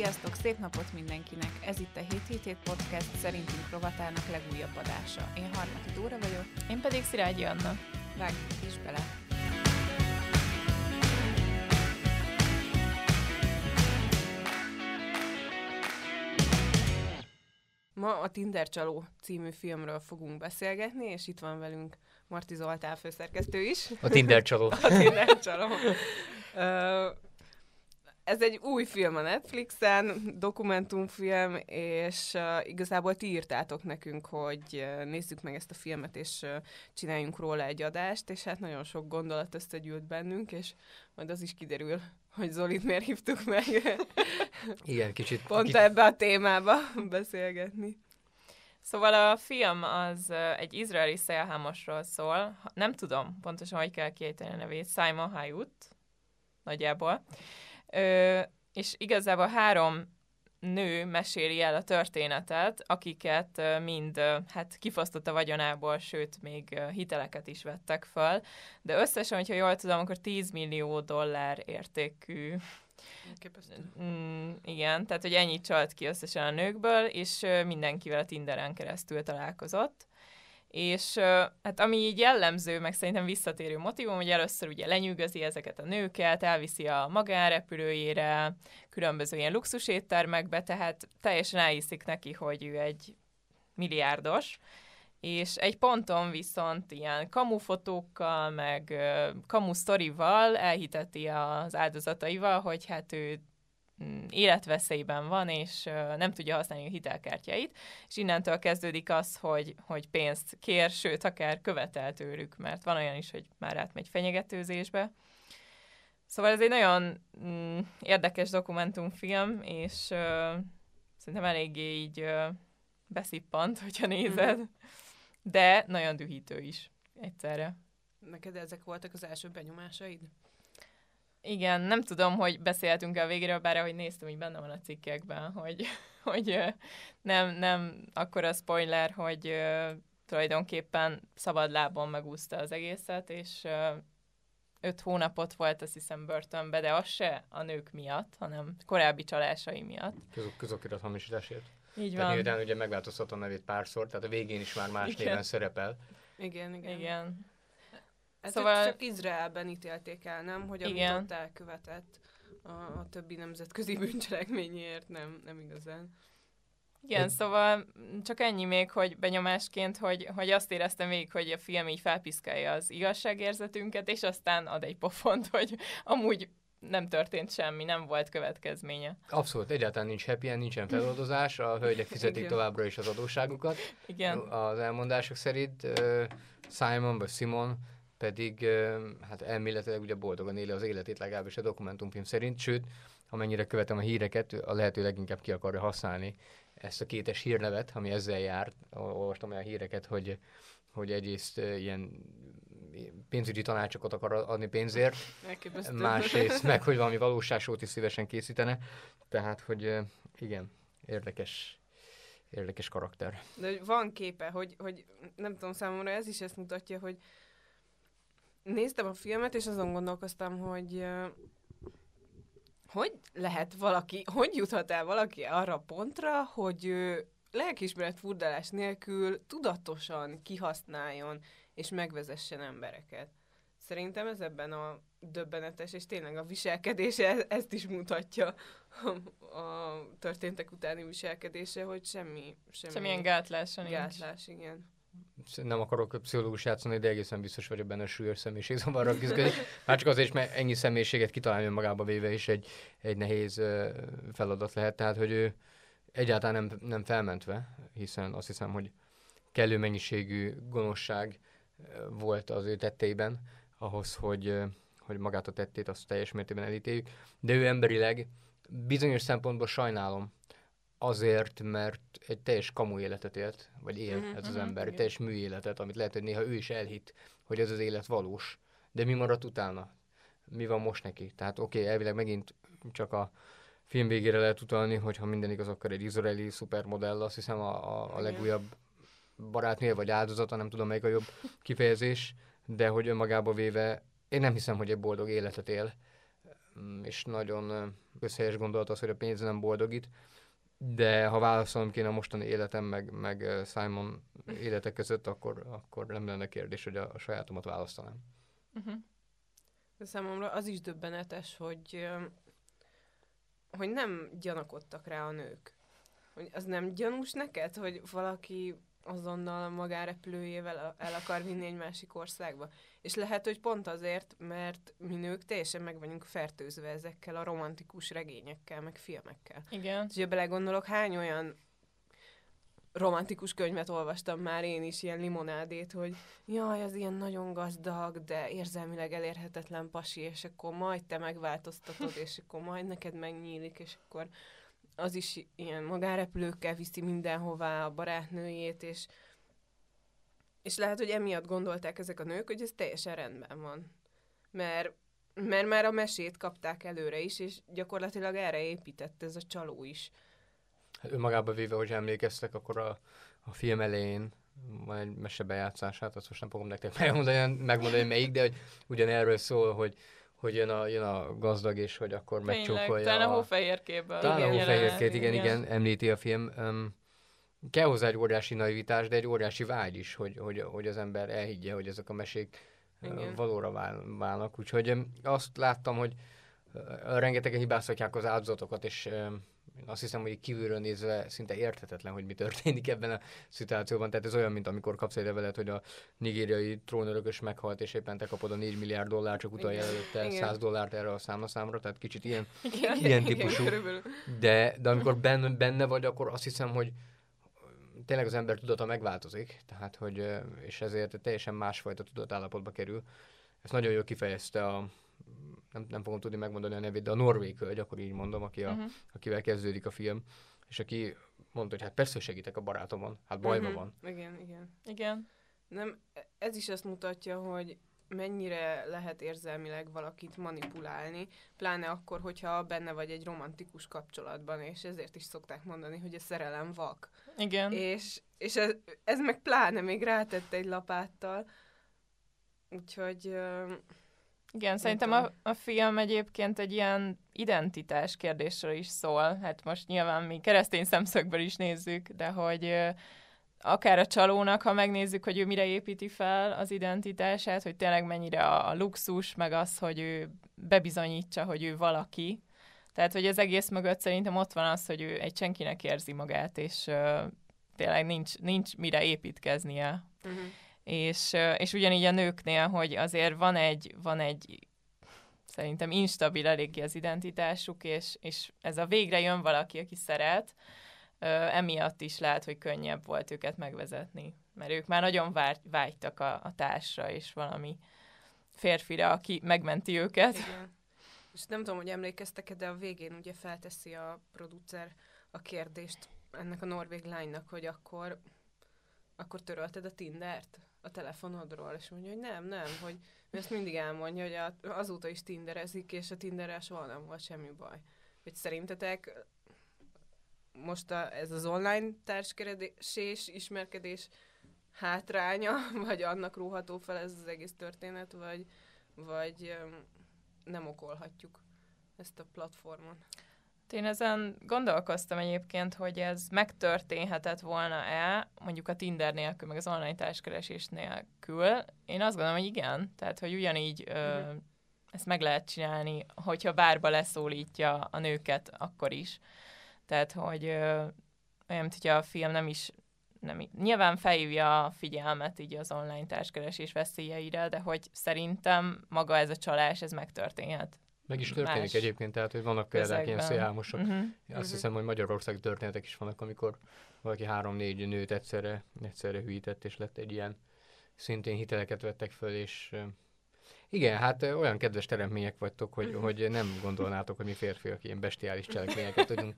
Sziasztok, szép napot mindenkinek! Ez itt a 777 Podcast szerintünk rovatának legújabb adása. Én Harmati Dóra vagyok. Én pedig Szirágyi Anna. Vágjuk is bele! Ma a Tinder csaló című filmről fogunk beszélgetni, és itt van velünk Marti Zoltán főszerkesztő is. A Tinder csaló. a Tinder csaló. Ez egy új film a Netflixen, dokumentumfilm, és uh, igazából ti írtátok nekünk, hogy uh, nézzük meg ezt a filmet, és uh, csináljunk róla egy adást, és hát nagyon sok gondolat összegyűlt bennünk, és majd az is kiderül, hogy Zolit miért hívtuk meg. Igen, kicsit. Pont kicsit... ebbe a témába beszélgetni. Szóval a film az egy izraeli szélhámosról szól, nem tudom pontosan, hogy kell kiejteni a nevét, Simon Hayut, nagyjából. Ö, és igazából három nő meséli el a történetet, akiket mind hát kifosztott a vagyonából, sőt, még hiteleket is vettek föl. De összesen, hogyha jól tudom, akkor 10 millió dollár értékű Mm, igen, tehát hogy ennyit csalt ki összesen a nőkből, és mindenkivel a Tinderen keresztül találkozott. És hát ami így jellemző, meg szerintem visszatérő motivum, hogy először ugye lenyűgözi ezeket a nőket, elviszi a magánrepülőjére, különböző ilyen luxuséttermekbe, tehát teljesen elhiszik neki, hogy ő egy milliárdos, és egy ponton viszont ilyen kamufotókkal, meg kamu sztorival elhiteti az áldozataival, hogy hát ő életveszélyben van, és nem tudja használni a hitelkártyáit, és innentől kezdődik az, hogy, hogy pénzt kér, sőt, akár követel tőlük, mert van olyan is, hogy már átmegy fenyegetőzésbe. Szóval ez egy nagyon mm, érdekes dokumentumfilm, és uh, szerintem eléggé így uh, beszippant, hogyha nézed, mm. de nagyon dühítő is egyszerre. Neked ezek voltak az első benyomásaid? Igen, nem tudom, hogy beszéltünk a végéről, bár ahogy néztem, hogy benne van a cikkekben, hogy, hogy nem, nem akkor a spoiler, hogy tulajdonképpen szabad lábon megúszta az egészet, és öt hónapot volt, azt hiszem, börtönbe, de az se a nők miatt, hanem korábbi csalásai miatt. Közok, közokirat hamisításért. Így van. Tehát ugye megváltoztatta a nevét párszor, tehát a végén is már más igen. néven szerepel. Igen, igen. igen. Ez szóval... csak Izraelben ítélték el, nem? Hogy amit Igen. ott elkövetett a, a többi nemzetközi bűncselekményért, nem, nem igazán. Igen, Egy... szóval csak ennyi még, hogy benyomásként, hogy, hogy azt éreztem még, hogy a film így felpiszkálja az igazságérzetünket, és aztán ad egy pofont, hogy amúgy nem történt semmi, nem volt következménye. Abszolút, egyáltalán nincs happy end, nincsen feloldozás, a hölgyek fizetik továbbra is az adósságukat. Igen. Az elmondások szerint Simon vagy Simon pedig hát elméletileg ugye boldogan éli az életét legalábbis a dokumentumfilm szerint, sőt, amennyire követem a híreket, a lehető leginkább ki akarja használni ezt a kétes hírnevet, ami ezzel járt. Olvastam olyan híreket, hogy, hogy egyrészt ilyen pénzügyi tanácsokat akar adni pénzért, másrészt meg, hogy valami valóságsót is szívesen készítene. Tehát, hogy igen, érdekes érdekes karakter. De van képe, hogy, hogy nem tudom, számomra ez is ezt mutatja, hogy, néztem a filmet, és azon gondolkoztam, hogy hogy lehet valaki, hogy juthat el valaki arra a pontra, hogy lelkismeret furdalás nélkül tudatosan kihasználjon és megvezessen embereket. Szerintem ez ebben a döbbenetes, és tényleg a viselkedése ezt is mutatja a, a történtek utáni viselkedése, hogy semmi... semmi Semmilyen gátlása nincs. Gátlás, igen nem akarok pszichológus játszani, de egészen biztos vagyok benne, súlyos személyiség zavarra küzdik. Már csak azért mert ennyi személyiséget kitalálni magába véve is egy, egy nehéz feladat lehet. Tehát, hogy ő egyáltalán nem, nem felmentve, hiszen azt hiszem, hogy kellő mennyiségű gonoszság volt az ő tetteiben, ahhoz, hogy, hogy magát a tettét azt teljes mértékben elítéljük. De ő emberileg bizonyos szempontból sajnálom, azért, mert egy teljes kamu életet élt, vagy él mm-hmm, ez az mhm, ember, egy teljes műéletet, amit lehet, hogy néha ő is elhitt, hogy ez az élet valós. De mi maradt utána? Mi van most neki? Tehát oké, okay, elvileg megint csak a film végére lehet utalni, hogyha minden igaz, akkor egy izraeli szupermodell, azt hiszem a, a, a legújabb barátnél, vagy áldozata, nem tudom melyik a jobb kifejezés, de hogy önmagába véve én nem hiszem, hogy egy boldog életet él mm, és nagyon ö, közhelyes gondolat az, hogy a pénz nem boldogít, de ha válaszolnom kéne a mostani életem, meg, meg Simon élete között, akkor, akkor nem lenne kérdés, hogy a, a sajátomat választanám. Uh-huh. De számomra az is döbbenetes, hogy, hogy nem gyanakodtak rá a nők. Hogy az nem gyanús neked, hogy valaki azonnal a magárepülőjével el akar vinni egy másik országba? És lehet, hogy pont azért, mert mi nők teljesen meg vagyunk fertőzve ezekkel a romantikus regényekkel, meg filmekkel. Igen. És ha belegondolok, hány olyan romantikus könyvet olvastam már én is, ilyen limonádét, hogy jaj, az ilyen nagyon gazdag, de érzelmileg elérhetetlen pasi, és akkor majd te megváltoztatod, és akkor majd neked megnyílik, és akkor az is ilyen magárepülőkkel viszi mindenhová a barátnőjét, és, és lehet, hogy emiatt gondolták ezek a nők, hogy ez teljesen rendben van. Mert, mert már a mesét kapták előre is, és gyakorlatilag erre épített ez a csaló is. Hát önmagába véve, hogy emlékeztek, akkor a, a film elején van egy mesebejátszását, azt most nem fogom nektek megmondani, megmondani melyik, de hogy ugyanerről szól, hogy, hogy jön a, jön a gazdag, és hogy akkor Tényleg, megcsókolja. talán a a- hófehérkéből. Talán a Igen, hófehérkét, igen, jelenet. igen, említi a film. Um, kell hozzá egy óriási naivitás, de egy óriási vágy is, hogy, hogy, hogy az ember elhiggye, hogy ezek a mesék Igen. valóra vál, válnak. Úgyhogy azt láttam, hogy rengetegen hibáztatják az áldozatokat, és azt hiszem, hogy kívülről nézve szinte érthetetlen, hogy mi történik ebben a szituációban. Tehát ez olyan, mint amikor kapsz egy levelet, hogy a nigériai trónörökös meghalt, és éppen te kapod a 4 milliárd dollár, csak utalja Igen. előtte Igen. 100 dollárt erre a számlaszámra, tehát kicsit ilyen Igen, Ilyen típusú. körülbelül. de, de amikor benne, benne vagy, akkor azt hiszem, hogy tényleg az ember tudata megváltozik, tehát hogy, és ezért teljesen másfajta tudatállapotba kerül. Ezt nagyon jól kifejezte a, nem, nem fogom tudni megmondani a nevét, de a norvég hölgy, akkor így mondom, aki a, Uh-huh. akivel kezdődik a film, és aki mondta, hogy hát persze segítek a barátomon, hát bajban Mhm. van. Igen, igen. Igen. Nem, ez is azt mutatja, hogy mennyire lehet érzelmileg valakit manipulálni, pláne akkor, hogyha benne vagy egy romantikus kapcsolatban, és ezért is szokták mondani, hogy a szerelem vak. Igen. És, és ez, ez meg pláne még rátette egy lapáttal. Úgyhogy Igen, szerintem a, a film egyébként egy ilyen identitás kérdésről is szól. Hát most nyilván mi keresztény szemszögből is nézzük, de hogy akár a csalónak, ha megnézzük, hogy ő mire építi fel az identitását, hogy tényleg mennyire a, luxus, meg az, hogy ő bebizonyítsa, hogy ő valaki. Tehát, hogy az egész mögött szerintem ott van az, hogy ő egy senkinek érzi magát, és tényleg nincs, nincs mire építkeznie uh-huh. És, és ugyanígy a nőknél, hogy azért van egy, van egy szerintem instabil eléggé az identitásuk, és, és ez a végre jön valaki, aki szeret, emiatt is lehet, hogy könnyebb volt őket megvezetni. Mert ők már nagyon vár, vágytak a, a társra, és valami férfira, aki megmenti őket. Igen. És nem tudom, hogy emlékeztek-e, de a végén ugye felteszi a producer a kérdést ennek a norvég lánynak, hogy akkor, akkor törölted a Tindert a telefonodról, és mondja, hogy nem, nem, hogy ezt mindig elmondja, hogy a, azóta is tinderezik, és a Tinderrel soha nem volt semmi baj. Hogy szerintetek most a, ez az online társkeresés, ismerkedés hátránya, vagy annak róható fel ez az egész történet, vagy, vagy nem okolhatjuk ezt a platformon. Én ezen gondolkoztam egyébként, hogy ez megtörténhetett volna-e, mondjuk a Tinder nélkül, meg az online társkeresés nélkül. Én azt gondolom, hogy igen. Tehát, hogy ugyanígy ö, ezt meg lehet csinálni, hogyha bárba leszólítja a nőket, akkor is. Tehát, hogy ö, olyan, mint hogyha a film nem is nem, nyilván felhívja a figyelmet így az online társkeresés veszélyeire, de hogy szerintem maga ez a csalás, ez megtörténhet. Meg is történik Más egyébként, tehát hogy vannak példák ilyen szélhámosok. Uh-huh. Azt Mhm. hiszem, hogy Magyarország történetek is vannak, amikor valaki három-négy nőt egyszerre, egyszerre hűített, és lett egy ilyen, szintén hiteleket vettek föl, és igen, hát olyan kedves teremtmények vagytok, hogy, Mhm. hogy nem gondolnátok, hogy mi férfiak ilyen bestiális cselekményeket tudunk,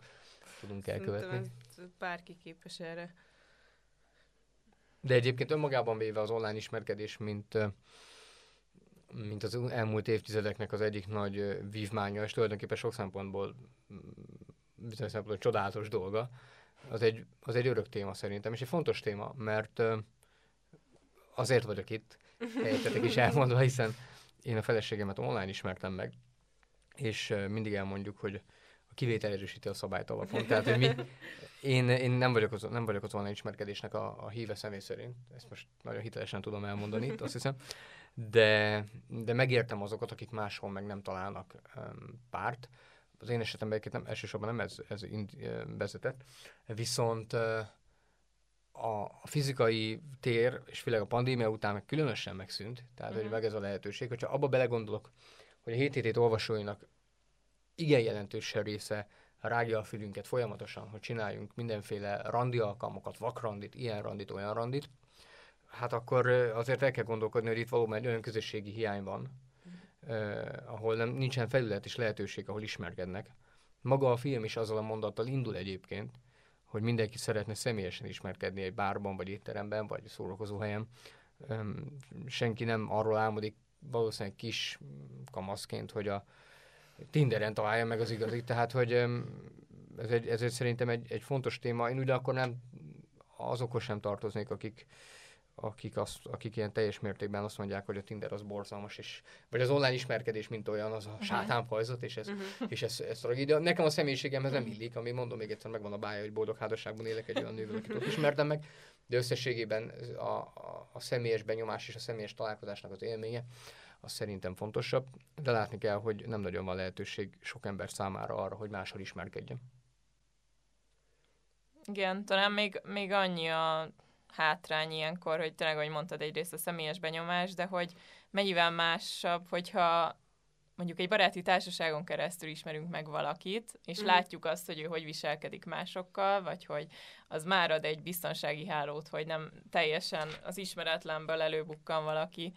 tudunk elkövetni. Bárki képes erre. De egyébként önmagában véve az online ismerkedés, mint, mint az elmúlt évtizedeknek az egyik nagy vívmánya, és tulajdonképpen sok szempontból bizonyos szempontból csodálatos dolga, az egy, az egy örök téma szerintem, és egy fontos téma, mert azért vagyok itt, helyettetek is elmondva, hiszen én a feleségemet online ismertem meg, és mindig elmondjuk, hogy a kivétel erősíti a szabályt alapon. Tehát, hogy mi, én, én nem, vagyok az, nem vagyok az online ismerkedésnek a, a híve személy szerint. Ezt most nagyon hitelesen tudom elmondani itt, azt hiszem. De, de megértem azokat, akik máshol meg nem találnak um, párt. Az én esetemben egyébként nem, elsősorban nem ez, ez ind, vezetett. Viszont uh, a, fizikai tér, és főleg a pandémia után különösen megszűnt, tehát uh-huh. hogy meg ez a lehetőség, hogyha abba belegondolok, hogy a 7 hét olvasóinak igen jelentős része rágja a fülünket folyamatosan, hogy csináljunk mindenféle randi alkalmakat, vakrandit, ilyen randit, olyan randit, hát akkor azért el kell gondolkodni, hogy itt valóban egy olyan közösségi hiány van, eh, ahol nem, nincsen felület és lehetőség, ahol ismerkednek. Maga a film is azzal a mondattal indul egyébként, hogy mindenki szeretne személyesen ismerkedni egy bárban, vagy étteremben, vagy szórakozóhelyen. Senki nem arról álmodik valószínűleg kis kamaszként, hogy a Tinderen találja meg az igazit, tehát hogy ez egy, ez egy szerintem egy, egy fontos téma. Én ugyanakkor nem azokhoz sem tartoznék, akik, akik, azt, akik ilyen teljes mértékben azt mondják, hogy a Tinder az borzalmas, és, vagy az online ismerkedés, mint olyan, az a uh-huh. sátánfajzat, és ez, uh-huh. és ez, ez tragédia. Nekem a személyiségemhez nem illik, ami mondom még egyszer, megvan a bája, hogy boldog házasságban élek egy olyan nővel, akit ismertem meg, de összességében a, a, a személyes benyomás és a személyes találkozásnak az élménye, az szerintem fontosabb, de látni kell, hogy nem nagyon van lehetőség sok ember számára arra, hogy máshol ismerkedjen. Igen, talán még, még annyi a hátrány ilyenkor, hogy tényleg, ahogy mondtad, egyrészt a személyes benyomás, de hogy mennyivel másabb, hogyha mondjuk egy baráti társaságon keresztül ismerünk meg valakit, és mm. látjuk azt, hogy ő hogy viselkedik másokkal, vagy hogy az már ad egy biztonsági hálót, hogy nem teljesen az ismeretlenből előbukkan valaki.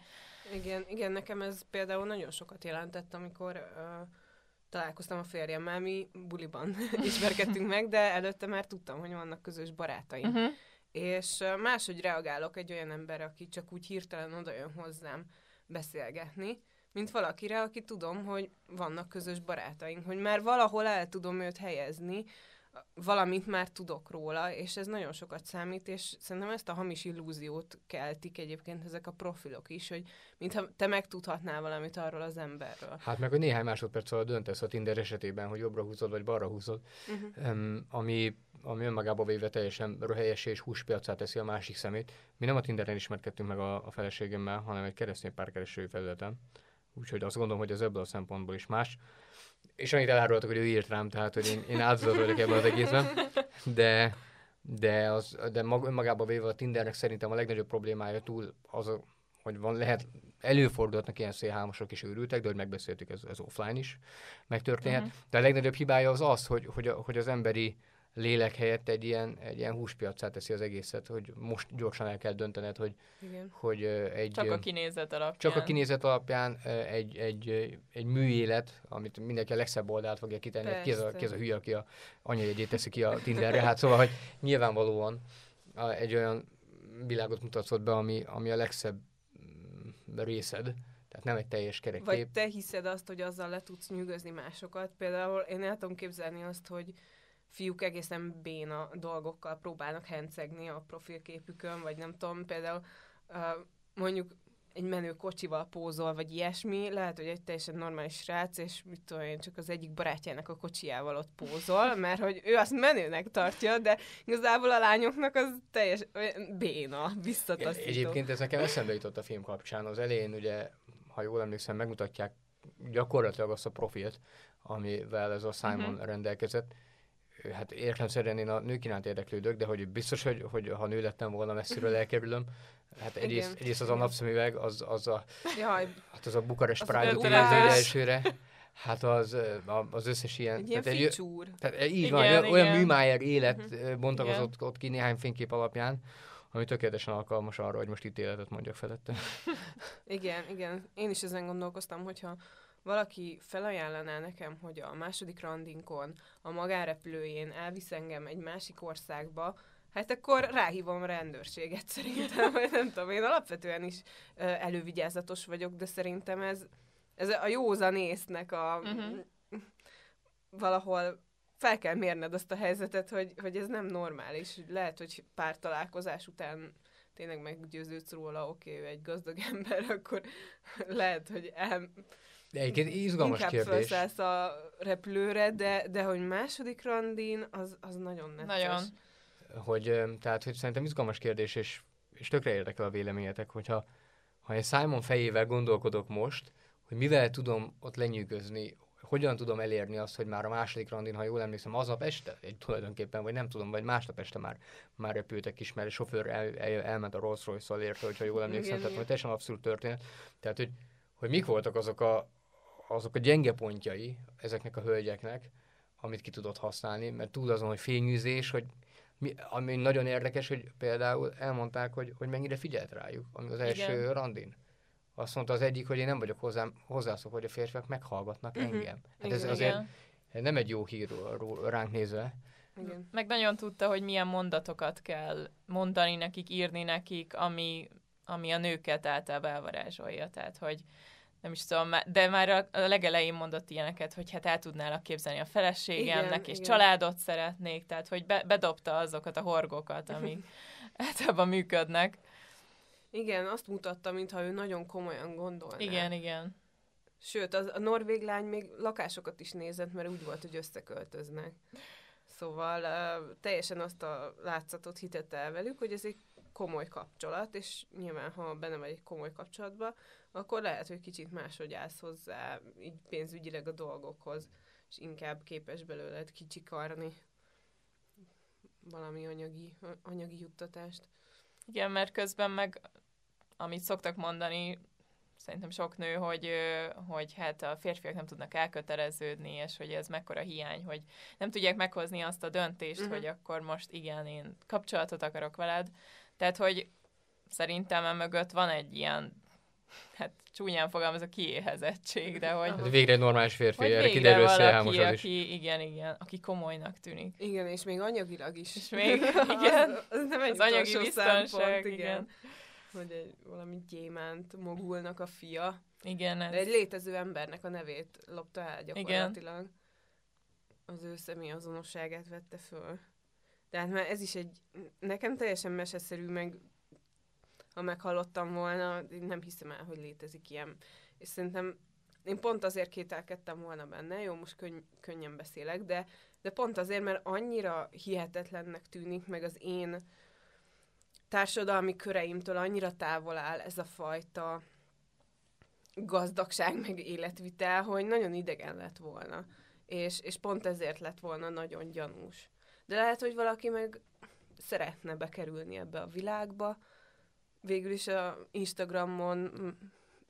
Igen, igen, nekem ez például nagyon sokat jelentett, amikor uh, találkoztam a férjemmel, mi buliban ismerkedtünk meg, de előtte már tudtam, hogy vannak közös barátaim. Uh-huh. És máshogy reagálok egy olyan ember, aki csak úgy hirtelen odajön hozzám beszélgetni, mint valakire, aki tudom, hogy vannak közös barátaink, hogy már valahol el tudom őt helyezni, valamit már tudok róla, és ez nagyon sokat számít, és szerintem ezt a hamis illúziót keltik egyébként ezek a profilok is, hogy mintha te megtudhatnál valamit arról az emberről. Hát meg, hogy néhány másodperc alatt döntesz a Tinder esetében, hogy jobbra húzod, vagy balra húzod, uh-huh. um, ami, ami önmagában véve teljesen röhelyes és húspiacá teszi a másik szemét. Mi nem a Tinderen ismerkedtünk meg a, a feleségemmel, hanem egy keresztény párkereső felületen. Úgyhogy azt gondolom, hogy ez ebből a szempontból is más és annyit elárultak, hogy ő írt rám, tehát hogy én, én áldozat vagyok ebben az egészben, de, de, az, de mag, önmagában véve a Tindernek szerintem a legnagyobb problémája túl az, hogy van, lehet, előfordulhatnak ilyen szélhámosok is őrültek, de hogy megbeszéltük, ez, ez offline is megtörténhet. Uh-huh. De a legnagyobb hibája az az, hogy, hogy, a, hogy az emberi lélek helyett egy ilyen, egy ilyen húspiacát teszi az egészet, hogy most gyorsan el kell döntened, hogy, Igen. hogy egy... Csak a kinézet alapján. Csak a kinézet alapján egy, egy, egy műélet, amit mindenki a legszebb oldalt fogja kitenni, ki ez, a, ki ez a hülye, aki a anyajegyét teszi ki a Tinderre. Hát szóval, hogy nyilvánvalóan egy olyan világot mutatsz be, ami, ami a legszebb mm, részed, tehát nem egy teljes kerek Vagy te hiszed azt, hogy azzal le tudsz nyűgözni másokat. Például én el tudom képzelni azt, hogy fiúk egészen béna dolgokkal próbálnak hencegni a profilképükön, vagy nem tudom, például uh, mondjuk egy menő kocsival pózol, vagy ilyesmi, lehet, hogy egy teljesen normális srác, és mit tudom én, csak az egyik barátjának a kocsijával ott pózol, mert hogy ő azt menőnek tartja, de igazából a lányoknak az teljes béna, visszataszító. Egyébként ez nekem eszembe jutott a film kapcsán. Az elején ugye, ha jól emlékszem, megmutatják gyakorlatilag azt a profilt, amivel ez a Simon uh-huh. rendelkezett, hát értelemszerűen én a nők iránt érdeklődök, de hogy biztos, hogy, hogy ha nő lettem volna messziről elkerülöm, hát egyrészt, egyrészt az a napszemüveg, az, az a, Jaj. hát az a Bukarest Pride elsőre, Hát az, az összes ilyen... Egy ilyen tehát. Egy, tehát így igen, van, igen. olyan műmájer élet uh-huh. bontakozott ott ki néhány fénykép alapján, ami tökéletesen alkalmas arra, hogy most itt életet mondjak felette. igen, igen. Én is ezen gondolkoztam, hogyha valaki felajánlaná nekem, hogy a második randinkon, a magárepülőjén elvisz engem egy másik országba, hát akkor ráhívom a rendőrséget szerintem, vagy nem tudom, én alapvetően is elővigyázatos vagyok, de szerintem ez, ez a józanésznek a uh-huh. valahol fel kell mérned azt a helyzetet, hogy, hogy ez nem normális. Lehet, hogy pár találkozás után tényleg meggyőződsz róla, oké, okay, ő egy gazdag ember, akkor lehet, hogy el, Egyébként izgalmas inkább kérdés. felszállsz a repülőre, de, de hogy második randin, az, az nagyon necces. Nagyon. hogy, tehát, hogy szerintem izgalmas kérdés, és, és tökre érdekel a véleményetek, hogyha ha én Simon fejével gondolkodok most, hogy mivel tudom ott lenyűgözni, hogyan tudom elérni azt, hogy már a második randin, ha jól emlékszem, aznap este egy tulajdonképpen, vagy nem tudom, vagy másnap este már, már repültek is, mert a sofőr el, el, elment a Rolls Royce-szal érte, hogyha jól emlékszem, Igen, tehát hogy teljesen abszolút történet. Tehát, hogy, hogy mik voltak azok a, azok a gyenge pontjai ezeknek a hölgyeknek, amit ki tudott használni, mert túl azon, hogy fényűzés, hogy mi, ami nagyon érdekes, hogy például elmondták, hogy, hogy mennyire figyelt rájuk, ami az első Igen. randin. Azt mondta az egyik, hogy én nem vagyok hozzám, hozzászok, hogy a férfiak meghallgatnak Mhm. engem. Hát Igen. ez azért Igen. nem egy jó hír ránk nézve. Igen. Meg nagyon tudta, hogy milyen mondatokat kell mondani nekik, írni nekik, ami, ami a nőket általában elvarázsolja. Tehát, hogy nem is tudom, de már a a legelején mondott ilyeneket, hogy hát el tudnálak képzelni a feleségemnek, Igen, és igen. családot szeretnék, tehát, hogy be, bedobta azokat a horgokat, amik általában működnek. Igen, azt mutatta, mintha ő nagyon komolyan gondolná. Igen, igen. Sőt, az, a norvég lány még lakásokat is nézett, mert úgy volt, hogy összeköltöznek. Szóval uh, teljesen azt a látszatot hitette el velük, hogy ez egy komoly kapcsolat, és nyilván, ha benne vagy egy komoly kapcsolatba, akkor lehet, hogy kicsit máshogy állsz hozzá, így pénzügyileg a dolgokhoz, és inkább képes belőled kicsikarni valami anyagi, anyagi juttatást. Igen, mert közben meg, amit szoktak mondani, szerintem sok nő, hogy, hogy hát a férfiak nem tudnak elköteleződni, és hogy ez mekkora hiány, hogy nem tudják meghozni azt a döntést, uh-huh. hogy akkor most igen, én kapcsolatot akarok veled. Tehát, hogy szerintem emögött van egy ilyen, hát csúnyán fogalmazok, kiéhezettség, de hogy, Hát végre egy normális férfi, hogy erre kiderül valaki, az is. aki, igen, igen, aki komolynak tűnik. Igen, és még anyagilag is. És még, igen, az, az nem egy az anyagi biztonság, szempont, igen. Hogy egy valami gyémánt mogulnak a fia. Igen, ez, De egy létező embernek a nevét lopta el gyakorlatilag. Igen. Az ő személyazonosságát vette föl. Tehát már ez is egy, nekem teljesen meseszerű, meg ha meghallottam volna, nem hiszem el, hogy létezik ilyen. És szerintem én pont azért kételkedtem volna benne, jó, most könny- könnyen beszélek, de, de pont azért, mert annyira hihetetlennek tűnik, meg az én társadalmi köreimtől annyira távol áll ez a fajta gazdagság, meg életvitel, hogy nagyon idegen lett volna. És, és pont ezért lett volna nagyon gyanús. De lehet, hogy valaki meg szeretne bekerülni ebbe a világba. Végül is a Instagramon mm,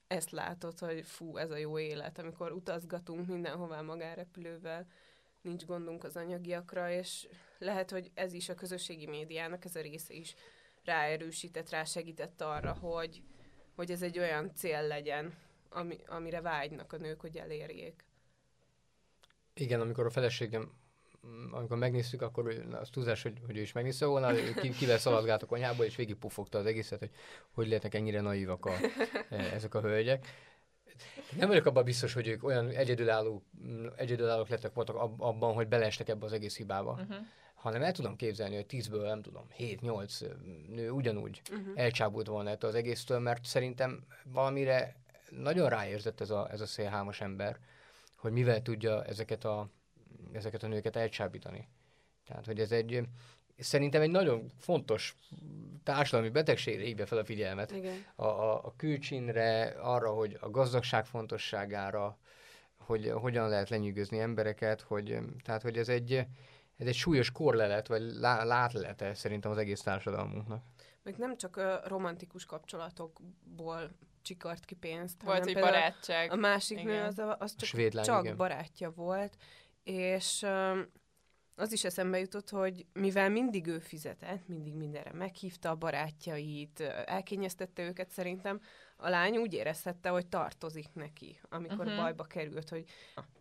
ezt látod, hogy fú, ez a jó élet, amikor utazgatunk mindenhová magárepülővel, nincs gondunk az anyagiakra, és lehet, hogy ez is a közösségi médiának ez a része is ráerősített, rásegített arra, hogy, hogy ez egy olyan cél legyen, ami, amire vágynak a nők, hogy elérjék. Igen, amikor a feleségem, amikor megnéztük, akkor az túlzás, hogy, hogy ő is megnézte volna, ki, kivel szaladgált a konyhából, és végigpufogta az egészet, hogy hogy lehetnek ennyire naívak a, e, ezek a hölgyek. Nem vagyok abban biztos, hogy ők olyan egyedülálló, egyedülállók lettek voltak ab, abban, hogy beleestek ebbe az egész hibába, uh-huh. hanem el tudom képzelni, hogy tízből, nem tudom, 7-8 nő ugyanúgy Uh-huh. elcsábult volna ettől az egésztől, mert szerintem valamire nagyon ráérzett ez a, ez a szélhámos ember, hogy mivel tudja ezeket a, ezeket a nőket elcsábítani. Tehát, hogy ez egy, szerintem egy nagyon fontos társadalmi betegségre hívja fel a figyelmet. Igen. A, a, a külcsinre, arra, hogy a gazdagság fontosságára, hogy hogyan lehet lenyűgözni embereket, hogy, tehát, hogy ez egy, ez egy súlyos korlelet, vagy lá, látlelete szerintem az egész társadalmunknak. Meg nem csak a romantikus kapcsolatokból csikart ki pénzt, Volt, például barátság. A másik nő az, a, az csak, svéd lány, csak igen. barátja volt, és az is eszembe jutott, hogy mivel mindig ő fizetett, mindig mindenre meghívta a barátjait, elkényeztette őket szerintem, a lány úgy érezhette, hogy tartozik neki, amikor uh-huh. bajba került, hogy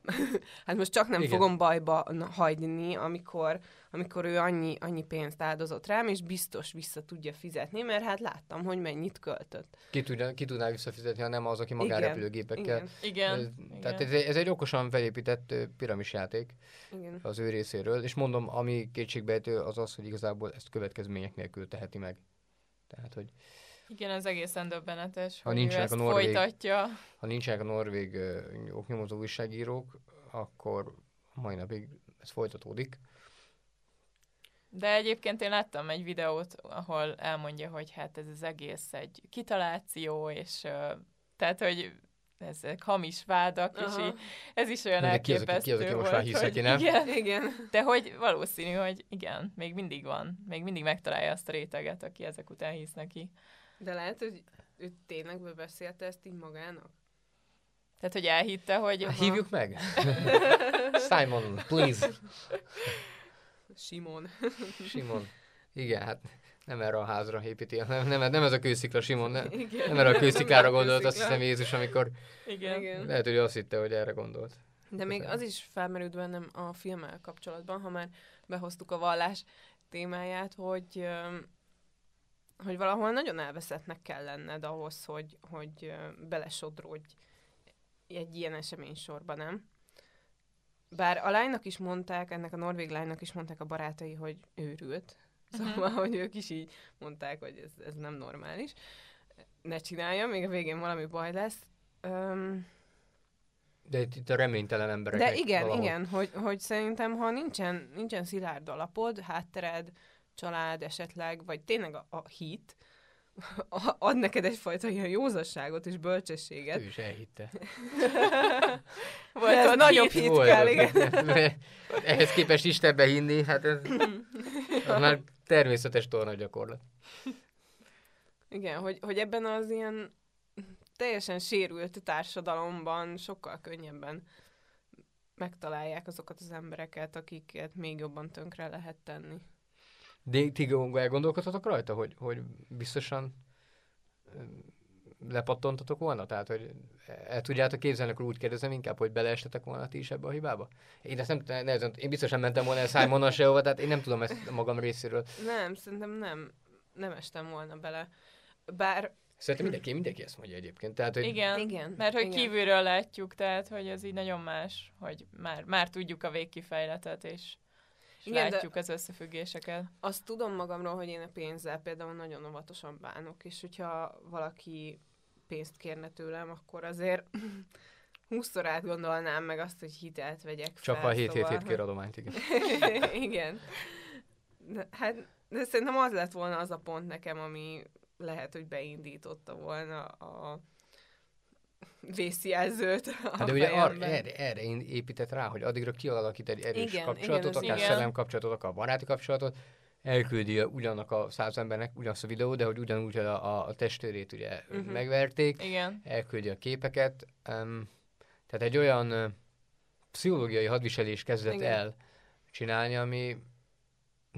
hát most csak nem Igen. Fogom bajba hagyni, amikor, amikor ő annyi, annyi pénzt áldozott rám, és biztos vissza tudja fizetni, mert hát láttam, hogy mennyit költött. Ki, tudja, ki tudná visszafizetni, ha nem az, aki magárepülőgépekkel. Igen, Igen. Ez- igen. Tehát ez, egy- ez egy okosan felépített piramisjáték igen. az ő részéről, és mondom, ami kétségbejtő az az, hogy igazából ezt következmények nélkül teheti meg. Tehát, hogy Igen, ez egészen döbbenetes, Ha hogy ő nincsenek ezt a norvég- folytatja. ha nincsenek a norvég oknyomozó újságírók, akkor mai napig ez folytatódik. De egyébként én láttam egy videót, ahol elmondja, hogy hát ez az egész egy kitaláció, és tehát, hogy ezek hamis vádak, és Aha. így, ez is olyan De ki az, aki- elképesztő ki az, aki most volt, már hisz, hogy nem? Igen, Igen. de hogy valószínű, hogy igen, még mindig van, még mindig megtalálja azt a réteget, aki ezek után hisz neki. De lehet, hogy ő tényleg bebeszélte ezt így magának? Tehát, hogy elhitte, hogy Hát Hívjuk meg! Simon, please! Simon. Simon. Igen, hát nem erre a házra építi, nem, nem, nem ez a kőszikla, Simon, nem, Igen. nem erre a kősziklára gondolt, azt hiszem Jézus, amikor igen. Igen. lehet, hogy azt hitte, hogy erre gondolt. De még az is felmerült bennem a filmmel kapcsolatban, ha már behoztuk a vallás témáját, hogy, hogy valahol nagyon elveszettnek kell lenned ahhoz, hogy, hogy belesodródj egy ilyen esemény sorba, nem? Bár a lánynak is mondták, ennek a norvég lánynak is mondták a barátai, hogy őrült. Szóval, hogy ők is így mondták, hogy ez, ez nem normális. Ne csinálja, még a végén valami baj lesz. Öm, De itt, itt a reménytelen emberek. de igen, igen, hogy, hogy szerintem, ha nincsen, nincsen szilárd alapod, háttered, család esetleg, vagy tényleg a, a hit, a- ad neked egyfajta ilyen józasságot és bölcsességet. Ő is elhitte. Volt ez ott nagyobb hit. hit Volt, kell, igen. Ehhez képest Istenbe hinni, hát ez az már természetes torna gyakorlat. Igen, hogy, hogy ebben az ilyen teljesen sérült társadalomban sokkal könnyebben megtalálják azokat az embereket, akiket még jobban tönkre lehet tenni. De ti elgondolkodhatok rajta, hogy, hogy biztosan ö, lepattontatok volna? Tehát, hogy el tudjátok képzelni, akkor úgy kérdezem inkább, hogy beleestetek volna ti is ebbe a hibába? Én ezt nem, nehezen, én biztosan mentem volna el Simon sehova, tehát én nem tudom ezt a magam részéről. Nem, szerintem nem, nem estem volna bele. Bár Szerintem mindenki, mindenki ezt mondja egyébként. Tehát, hogy Igen, Igen, mert hogy igen. kívülről látjuk, tehát hogy ez így nagyon más, hogy már, már tudjuk a végkifejletet, és, és Igen, de- látjuk az összefüggéseket. azt tudom magamról, hogy én a pénzzel például nagyon óvatosan bánok, és hogyha valaki pénzt kérne tőlem, akkor azért húszszor átgondolnám meg azt, hogy hitelt vegyek csak fel. a 7 7 szóval, 7 kér adományt, igen. igen. De, hát, de szerintem az lett volna az a pont nekem, ami lehet, hogy beindította volna a vészjelzőt Hát de ugye ar, erre, erre épített rá, hogy addigra kialakít egy erős Igen, kapcsolatot, igen, akár szellem kapcsolatot, akár baráti kapcsolatot, elküldi ugyanak a száz embernek ugyanazt a videót, de hogy ugyanúgy a, a, testőrét ugye uh-huh. megverték, Igen, elküldi a képeket. Um, tehát egy olyan uh, pszichológiai hadviselés kezdett Igen. el csinálni, ami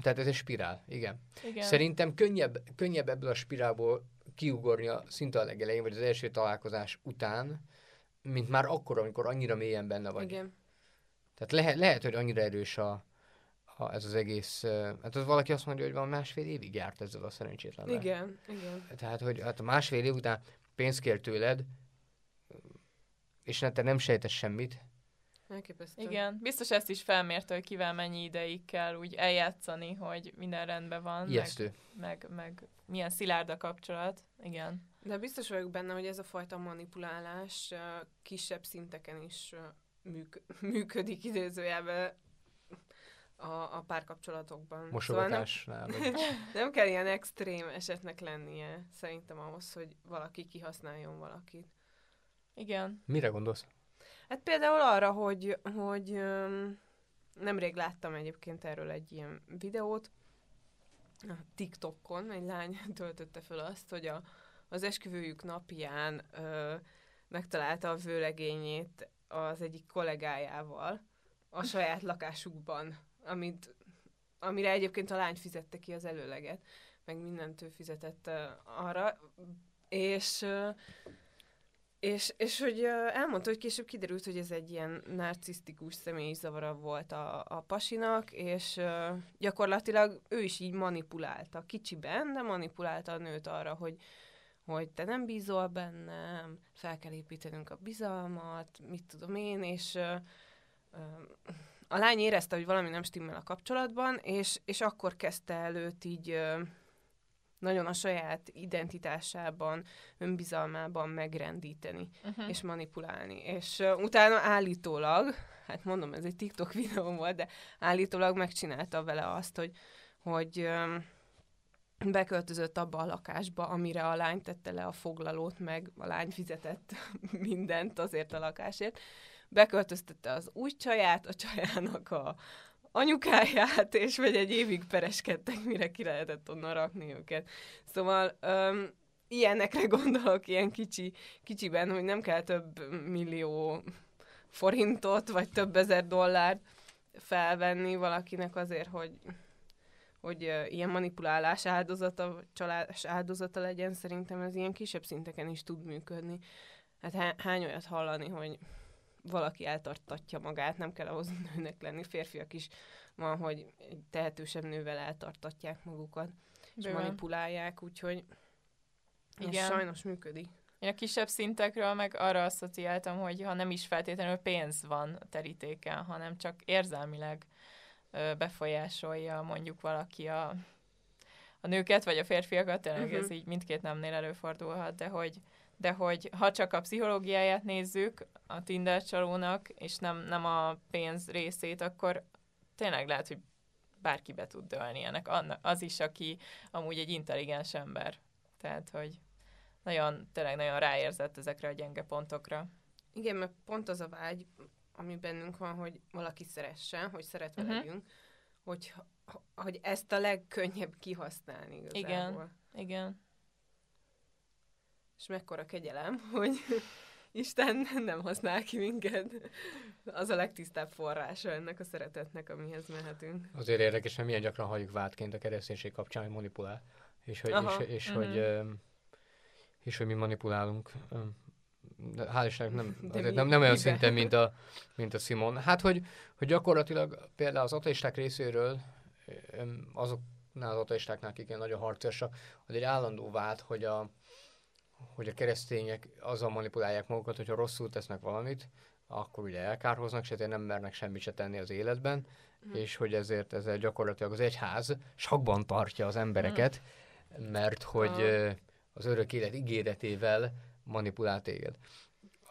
tehát ez egy spirál, igen. igen. Szerintem könnyebb, könnyebb ebből a spirálból kiugornia szinte a legelején, vagy az első találkozás után, mint már akkor, amikor annyira mélyen benne vagy. Igen. Tehát lehet, lehet, hogy annyira erős a, a, ez az egész, hát az valaki azt mondja, hogy van másfél évig járt ezzel a szerencsétlenül. Igen, igen. Tehát, hogy hát a másfél év után pénzt kér tőled, és te nem sejtesz semmit. Elképesztő. Igen, biztos ezt is felmérte, hogy kivel mennyi ideig kell úgy eljátszani, hogy minden rendben van, meg, Ijesztő. meg, meg milyen szilárd a kapcsolat. Igen. De biztos vagyok benne, hogy ez a fajta manipulálás kisebb szinteken is műk- működik idézőjelben a, a párkapcsolatokban. Szóval nem, Mosogatásnál. nem kell ilyen extrém esetnek lennie, szerintem ahhoz, hogy valaki kihasználjon valakit. Igen. Mire gondolsz? Hát például arra, hogy, hogy nemrég láttam egyébként erről egy ilyen videót, a TikTokon egy lány töltötte föl azt, hogy a, az esküvőjük napján ö, megtalálta a vőlegényét az egyik kollégájával a saját lakásukban, amit, amire egyébként a lány fizette ki az előleget, meg mindent ő fizetett ö, arra, és ö, és, és hogy elmondta, hogy később kiderült, hogy ez egy ilyen narcisztikus személyzavara volt a, a pasinak, és gyakorlatilag ő is így manipulálta, kicsiben, de manipulálta a nőt arra, hogy, hogy te nem bízol bennem, fel kell építenünk a bizalmat, mit tudom én, és a lány érezte, hogy valami nem stimmel a kapcsolatban, és, és akkor kezdte el őt így nagyon a saját identitásában, önbizalmában megrendíteni Uh-huh. és manipulálni. És uh, utána állítólag, hát mondom, ez egy TikTok videó volt, de állítólag megcsinálta vele azt, hogy, hogy um, beköltözött abba a lakásba, amire a lány tette le a foglalót, meg a lány fizetett mindent azért a lakásért. Beköltöztette az új csaját, a csajának a anyukáját, és vagy egy évig pereskedtek, mire ki lehetett onnan rakni őket. Szóval um, ilyenekre gondolok, ilyen kicsi, kicsiben, hogy nem kell több millió forintot, vagy több ezer dollárt felvenni valakinek azért, hogy, hogy ilyen manipulálás áldozata, csalás áldozata legyen, szerintem ez ilyen kisebb szinteken is tud működni. Hát há- hány olyat hallani, hogy valaki eltartatja magát, nem kell ahhoz nőnek lenni, férfiak is van, hogy egy tehetősebb nővel eltartatják magukat, és Bőven. manipulálják, úgyhogy ez Igen. sajnos működik. Én a kisebb szintekről meg arra asszociáltam, hogy ha nem is feltétlenül pénz van a terítéken, hanem csak érzelmileg befolyásolja mondjuk valaki a, a nőket, vagy a férfiakat, tényleg uh-huh. ez Mhm. így mindkét nemnél előfordulhat, de hogy, de hogy ha csak a pszichológiáját nézzük a Tinder csalónak, és nem, nem a pénz részét, akkor tényleg lehet, hogy bárki be tud dőlni ennek. Az is, aki amúgy egy intelligens ember. Tehát, hogy nagyon, tényleg nagyon ráérzett ezekre a gyenge pontokra. Igen, mert pont az a vágy, ami bennünk van, hogy valaki szeressen, hogy szeretve uh-huh. legyünk, hogy, hogy ezt a legkönnyebb kihasználni igazából. Igen. Igen. És mekkora kegyelem, hogy Isten nem használ ki minket. Az a legtisztább forrása ennek a szeretetnek, amihez mehetünk. Azért érdekes, mert milyen gyakran halljuk vádként a kereszténység kapcsán, hogy manipulál. És hogy, Aha. és, és, Mhm. hogy, és hogy mi manipulálunk. De hál' Istennek nem, De azért mi- nem, nem olyan szinten, mint a, mint a Simon. Hát, hogy, hogy gyakorlatilag például az ateisták részéről, azoknál az ateistáknál, akik ilyen nagyon harcosak, az egy állandó vád, hogy a, hogy a keresztények azzal manipulálják magukat, hogyha rosszul tesznek valamit, akkor ugye elkárhoznak, és ezért nem mernek semmit se tenni az életben, Mhm. és hogy ezért ezzel gyakorlatilag az egyház sakban tartja az embereket, mert hogy Aha. ö, az örök élet ígéretével manipulál téged.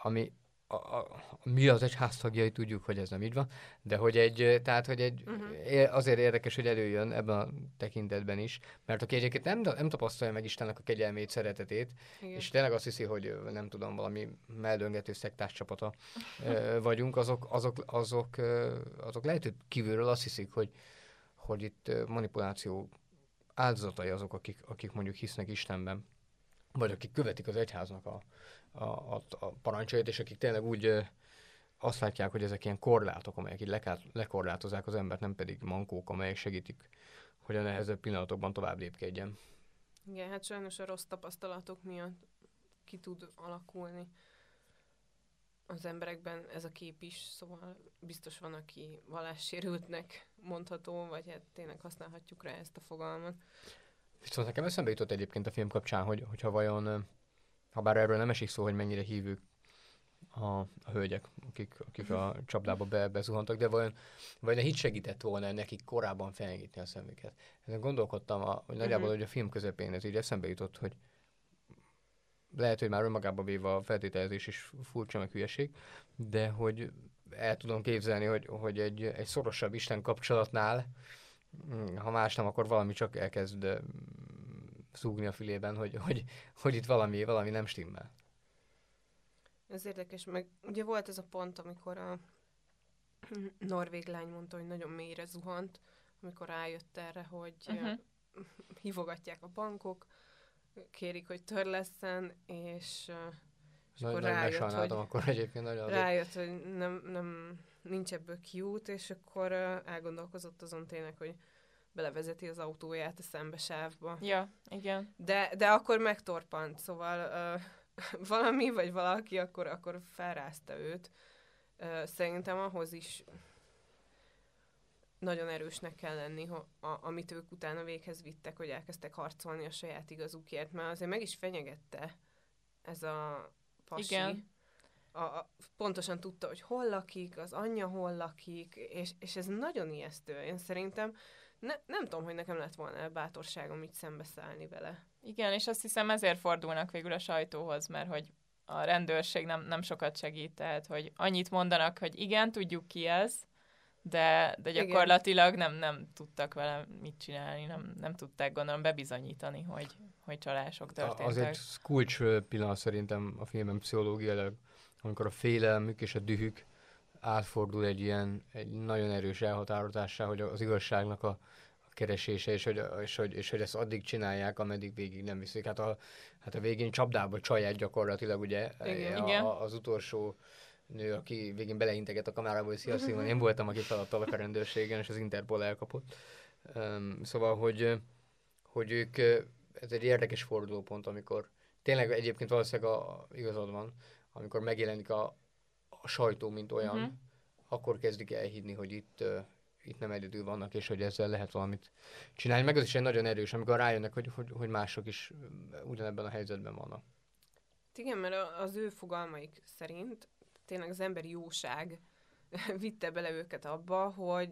Ami a, a, mi az egyház tagjai tudjuk, hogy ez nem így van, de hogy egy, tehát, hogy egy, é- azért érdekes, hogy előjön ebben a tekintetben is, mert aki egyébként nem, nem tapasztalja meg Istennek a kegyelmét, szeretetét, Igen. és tényleg azt hiszi, hogy nem tudom, valami meldöngető szektás csapata vagyunk, azok, azok, azok, azok lehet, hogy kívülről azt hiszik, hogy, hogy itt manipuláció áldozatai azok, akik, akik mondjuk hisznek Istenben, vagy akik követik az egyháznak a, a, a, a parancsait, és akik tényleg úgy azt látják, hogy ezek ilyen korlátok, amelyek így lekát, lekorlátozzák az embert, nem pedig mankók, amelyek segítik, hogy a nehezebb pillanatokban tovább lépkedjen. Igen, hát sajnos a rossz tapasztalatok miatt ki tud alakulni az emberekben ez a kép is, szóval biztos van, aki vallássérültnek mondható, vagy hát tényleg használhatjuk rá ezt a fogalmat. Viszont nekem eszembe jutott egyébként a film kapcsán, hogy, hogyha vajon, ö, ha bár erről nem esik szó, hogy mennyire hívők a, a hölgyek, akik, akik a csapdába be, bezuhantak, de vajon, vajon a hit segített volna nekik korábban felnyitni a szemüket. Ezen gondolkodtam, a, hogy nagyjából, Mhm. hogy a film közepén ez így eszembe jutott, hogy lehet, hogy már önmagában véve a feltételezés is furcsa meg hülyeség, de hogy el tudom képzelni, hogy, hogy egy, egy szorosabb Isten kapcsolatnál, mm, ha más nem, akkor valami csak elkezd szúgni a fülében, hogy, hogy, hogy itt valami, valami nem stimmel. Ez érdekes, meg ugye volt ez a pont, amikor a norvég lány mondta, hogy nagyon mélyre zuhant, amikor rájött erre, hogy Mhm. uh-huh. hívogatják a bankok, kérik, hogy törleszen, és, uh, és Nagyon, akkor rájött, hogy, akkor egyébként nagyon rájött, hogy nem, nem, nincs ebből kiút, és akkor uh, elgondolkozott azon tényleg, hogy belevezeti az autóját a szembesávba. Ja, igen. De, de akkor megtorpant, szóval uh, valami vagy valaki akkor, akkor felrázta őt. Uh, szerintem ahhoz is nagyon erősnek kell lenni, ho, a, amit ők utána véghez vittek, hogy elkezdtek harcolni a saját igazukért, mert azért meg is fenyegette ez a pasi. Igen. A, a, pontosan tudta, hogy hol lakik, az anyja hol lakik, és, és ez nagyon ijesztő. Én szerintem ne, nem tudom, hogy nekem lett volna bátorságom így szembeszállni vele. Igen, és azt hiszem ezért fordulnak végül a sajtóhoz, mert hogy a rendőrség nem, nem sokat segít, tehát hogy annyit mondanak, hogy igen, tudjuk ki ez, de, de gyakorlatilag nem, nem tudtak vele mit csinálni, nem, nem tudták gondolom bebizonyítani, hogy, hogy csalások történtek. Azért kulcs pillanat szerintem a filmben pszichológiailag, amikor a félelmük és a dühük átfordul egy ilyen egy nagyon erős elhatározássá, hogy az igazságnak a, a keresése, és hogy, és, hogy, és hogy ezt addig csinálják, ameddig végig nem viszik. Hát a, hát a végén csapdába csaját gyakorlatilag, ugye, Igen. a, a, az utolsó nő, aki végén beleinteget a kamerába, hogy szia Szilván, én voltam, aki feladtalak a rendőrségen, és az Interpol elkapott. Um, szóval, hogy, hogy ők, ez egy érdekes fordulópont, amikor tényleg egyébként valószínűleg a, igazad van, amikor megjelenik a, a sajtó, mint olyan, uh-huh. akkor kezdik elhinni, hogy itt, uh, itt nem egyedül vannak, és hogy ezzel lehet valamit csinálni. Meg az is egy nagyon erős, amikor rájönnek, hogy, hogy, hogy mások is ugyanebben a helyzetben vannak. Igen, mert az ő fogalmaik szerint tényleg az emberi jóság vitte bele őket abba, hogy